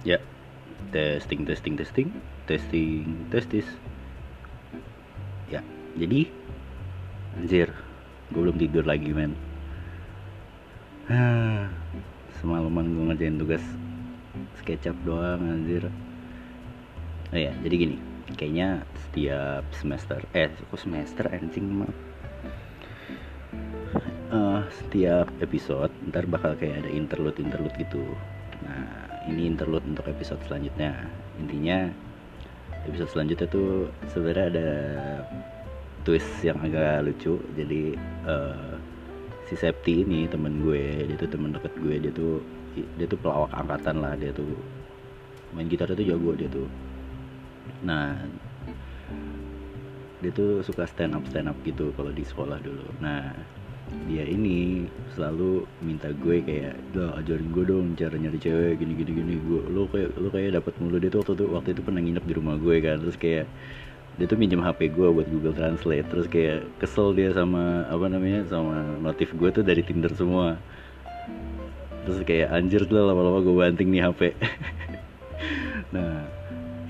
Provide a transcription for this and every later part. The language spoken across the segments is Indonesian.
Ya, testing, testing, testing, testing, testis. Ya, jadi anjir, gue belum tidur lagi men. Semalaman gue ngerjain tugas SketchUp doang anjir. Oh ya, jadi gini, kayaknya setiap semester, eh kok semester anjing mah. Eh, setiap episode ntar bakal kayak ada interlude interlude gitu. Ini interlude untuk episode selanjutnya. Intinya episode selanjutnya tuh sebenarnya ada twist yang agak lucu. Jadi uh, si Septi ini temen gue dia tuh temen deket gue dia tuh dia tuh pelawak angkatan lah dia tuh main gitar itu jago dia tuh. Nah dia tuh suka stand up stand up gitu kalau di sekolah dulu. Nah dia ini selalu minta gue kayak gak ajarin gue dong cara nyari cewek gini gini gini. Gue lo kayak lo kayak dapat mulu. Dia tuh waktu itu waktu itu pernah nginep di rumah gue kan. Terus kayak dia tuh minjem HP gue buat Google Translate. Terus kayak kesel dia sama apa namanya sama notif gue tuh dari Tinder semua. Terus kayak anjir lah lama-lama gue banting nih HP nah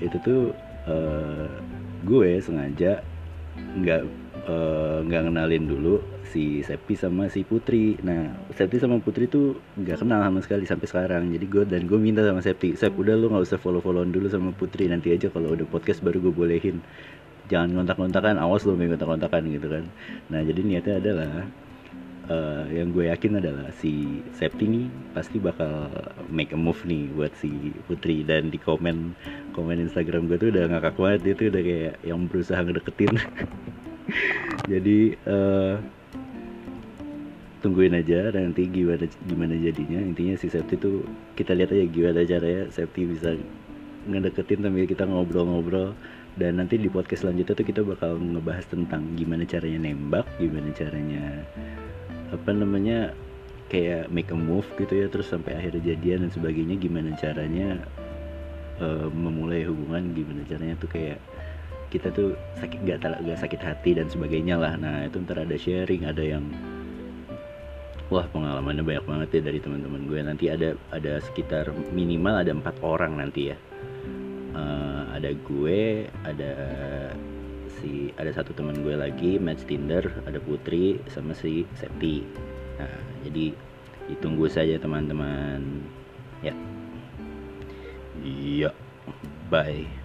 itu tuh uh, gue sengaja nggak nggak uh, kenalin dulu si Septi sama si Putri. Nah Septi sama Putri tuh nggak kenal sama sekali sampai sekarang. Jadi gue dan gue minta sama Septi Sep udah lu nggak usah follow followan dulu sama Putri nanti aja kalau udah podcast baru gue bolehin. Jangan kontak-kontakan awas lo main kontak-kontakan gitu kan. Nah jadi niatnya adalah uh, yang gue yakin adalah si Septi nih pasti bakal make a move nih buat si Putri. Dan di komen komen Instagram gue tuh udah ngakak banget. Dia tuh udah kayak yang berusaha ngedeketin jadi uh, tungguin aja nanti gimana gimana jadinya. Intinya si Septi tuh kita lihat aja gimana caranya Septi bisa ngedeketin sambil kita ngobrol-ngobrol. Dan nanti di podcast selanjutnya tuh kita bakal ngebahas tentang gimana caranya nembak gimana caranya apa namanya kayak make a move gitu ya terus sampai akhirnya jadian dan sebagainya gimana caranya uh, memulai hubungan gimana caranya tuh kayak kita tuh sakit gak, gak sakit hati dan sebagainya lah. Nah itu ntar ada sharing ada yang wah pengalamannya banyak banget ya dari teman-teman gue. Nanti ada ada sekitar minimal ada empat orang nanti ya. Uh, ada gue ada si ada satu teman gue lagi match Tinder ada Putri sama si Septi. Nah jadi ditunggu saja teman-teman. Ya. Iya. Bye